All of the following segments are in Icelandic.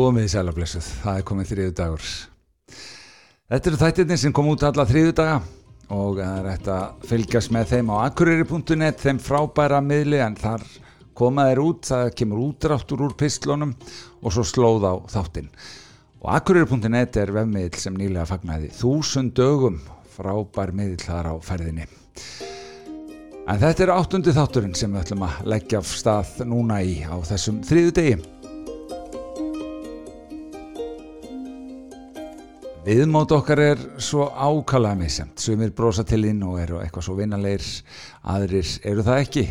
Komið í sælablessuð, það er komið þriðu dagur. Þetta eru þættirnir sem kom út alla þriðu daga og það er hægt að fylgjast með þeim á akureyri.net, þeim frábæra miðli en þar komaðir út, það kemur útráttur úr pistlónum og svo slóð á þáttinn. Og akureyri.net er vefmiðl sem nýlega fagnaði þúsund dögum frábær miðl þar á ferðinni. En þetta er áttundi þátturinn sem við ætlum að leggja af stað núna í á þessum þriðu degi. Viðmót okkar er svo ákala missemt, sumir brosa til inn og eru eitthvað svo vinnalegir, aðrir eru það ekki.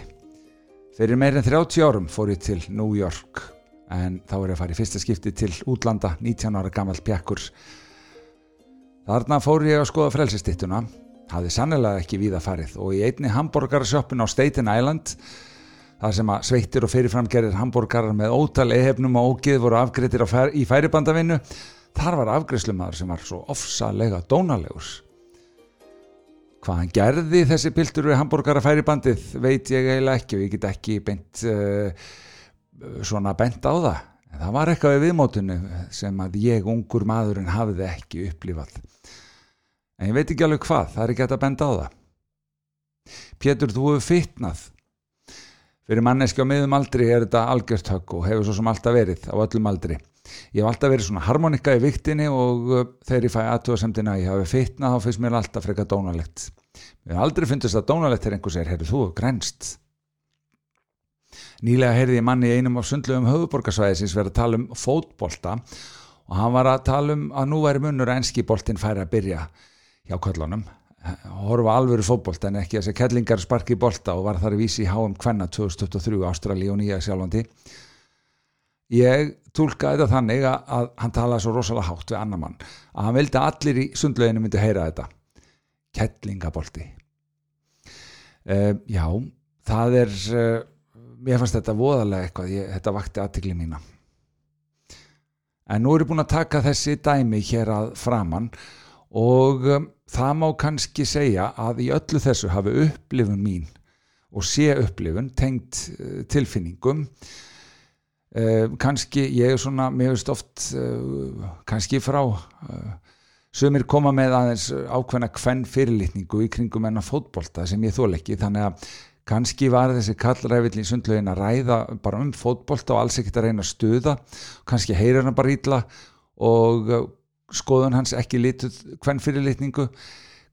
Fyrir meirinn 30 árum fór ég til New York en þá er ég að fara í fyrsta skipti til útlanda, 19 ára gammal pjakkur. Þarna fór ég að skoða frelsistittuna, hafði sannlega ekki víða farið og í einni hambúrgarsjöppin á Staten Island, þar sem að sveittir og fyrirframgerir hambúrgarar með ótal ehefnum og ógið voru afgriðtir í færibandavinnu, þar var afgriðslumæður sem var svo ofsalega dónalegur. Hvað hann gerði þessi piltur við hambúrgarafæri bandið veit ég eiginlega ekki og ég get ekki beint uh, svona bent á það. En það var eitthvað við viðmótunni sem að ég ungur maðurinn hafði ekki upplifað. En ég veit ekki alveg hvað það er ekki að benda á það. Pétur þú hefur fytnað fyrir manneski á miðum aldri er þetta algjört högg og hefur svo sem alltaf verið á öllum aldri. Ég hef alltaf verið svona harmonika í viktinni og uh, þegar ég fæ aðtúasemdina að ég hafi fytna þá finnst mér alltaf frekar dónalegt. Við hef aldrei fundist að dónalegt er einhvers er, heyrðu þú, grænst. Nýlega heyrði ég manni í einum af sundlegum höfuborgarsvæðisins verið að tala um fótbolta og hann var að tala um að nú væri munur að enskiboltin færi að byrja hjá köllunum horfa alvöru fótbolta en ekki segja kellingar sparki í bolta og var þar að vísi í HM Kvenna 2023 Ástrali og Nýja sjálfandi ég tólkaði þetta þannig að, hann talaði svo rosalega hátt við annar mann að hann vildi að allir í sundleginu myndi heyra þetta. Kettlingabolti. Uh, já það er uh, mér fannst þetta voðalega eitthvað ég, þetta vakti aðtikli mína. En nú er ég búin að taka þessi dæmi hér að framann og um, það má kannski segja að í öllu þessu hafi upplifun mín og sé upplifun tengt uh, tilfinningum. Uh, kannski ég er svona mér veist oft uh, kannski frá sumir koma með aðeins ákveðna kvenn fyrirlitningu í kringum enna fótbolta sem ég þól ekki. Þannig að kannski var þessi kallræfill í sundlegin að ræða bara um fótbolta og alls ekkert að reyna að stuða. Kannski heyrir hann bara ítla og skoðun hans ekki lituð kvenn fyrirlitningu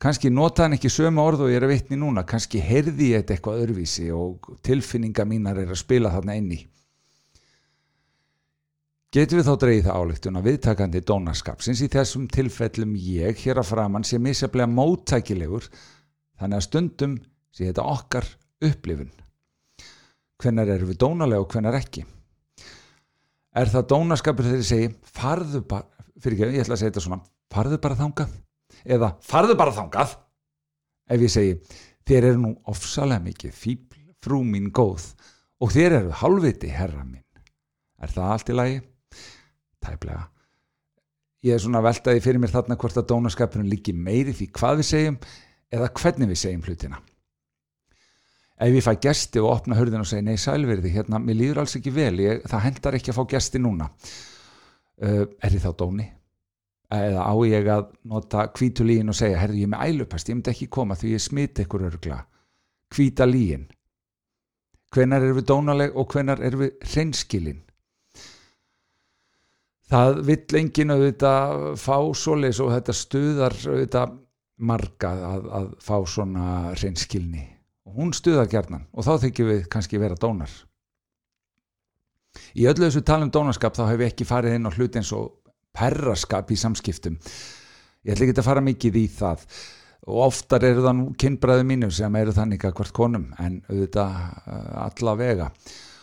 kannski nota hann ekki sömu orð og ég er að vitni núna kannski heyrði ég þetta eitthvað öðruvísi og tilfinninga mínar er að spila þarna inni Getur við þá dreyið það álíktun að viðtakandi dónaskapsins í þessum tilfellum ég hér að framann sé misjaflega móttækilegur þannig að stundum sé þetta okkar upplifun. Hvenar eru við dónalega og hvenar ekki? Er það dónaskapur þegar ég segi farðu bara, fyrir ekki, ég ætla að segja þetta svona, farðu bara þangað? Eða farðu bara þangað? Ef ég segi, þér eru nú ofsalega mikið fíbl, frú mín góð og þér eru halvviti herra mín. Er það allt í lagi? tæplega ég er svona veltaði fyrir mér þarna hvort að dónaskapurinn líki meiri því hvað við segjum eða hvernig við segjum hlutina ef ég fæ gesti og opna hörðin og segja nei sælverði hérna, mér líður alls ekki vel ég, það hendar ekki að fá gesti núna. Uh, er ég þá dóni? Eða á ég að nota kvítu lígin og segja herði ég með ælupest, ég myndi ekki koma því ég smiti ykkur örgla kvíta lígin hvenar er við dónaleg og hvenar er við hreinskilin? Það vill enginn auðvitað fá svoleis og þetta stuðar auðvitað marga að, að fá svona reynskilni og hún stuðar gerðnan og þá þykjum við kannski vera dónar. Í öllu þessu talum dónarskap þá hef ég ekki farið inn á hlut eins og perraskap í samskiptum. Ég ætla ekki að fara mikið í það. Og oftar eru það nú kynbræðu mínu sem eru þannig að hvert konum en auðvitað allavega og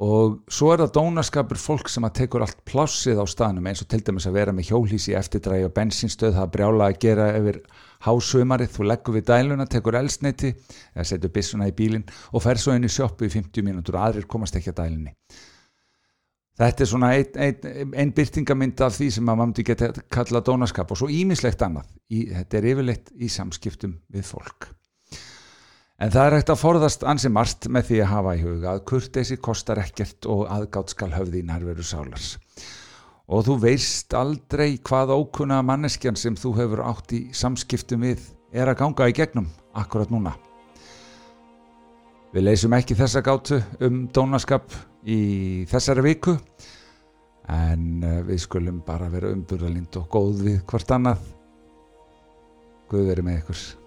svo er það dónaskapur fólk sem að tekur allt plássið á staðnum eins og til dæmis að vera með hjólísi eftirdrægi og bensinstöð, það brjála að gera yfir hásumarið, þú leggur við dæluna tekur elsneiti, eða setur bissuna í bílinn og fer svo inn í sjöppu í 50 mínútur og aðrir komast ekki að dælinni. Þetta er svona einn ein, ein byrtingamind af því sem að maður geta kalla dónaskap og svo ímislegt annað, í, þetta er yfirleitt í samskiptum við fólk En það er hægt að forðast ansi margt með því að hafa í huga að kurtesi kostar ekkert og aðgátt skal höfði í nærveru sálars. og þú veist aldrei hvað ókunna manneskjan sem þú hefur átt í samskiptum við er að ganga í gegnum akkurat núna. Við leysum ekki þessa gátu um dónaskap í þessari viku en eh, við skulum bara vera umburðalind og góð við hvort annað. Guð verið með ykkur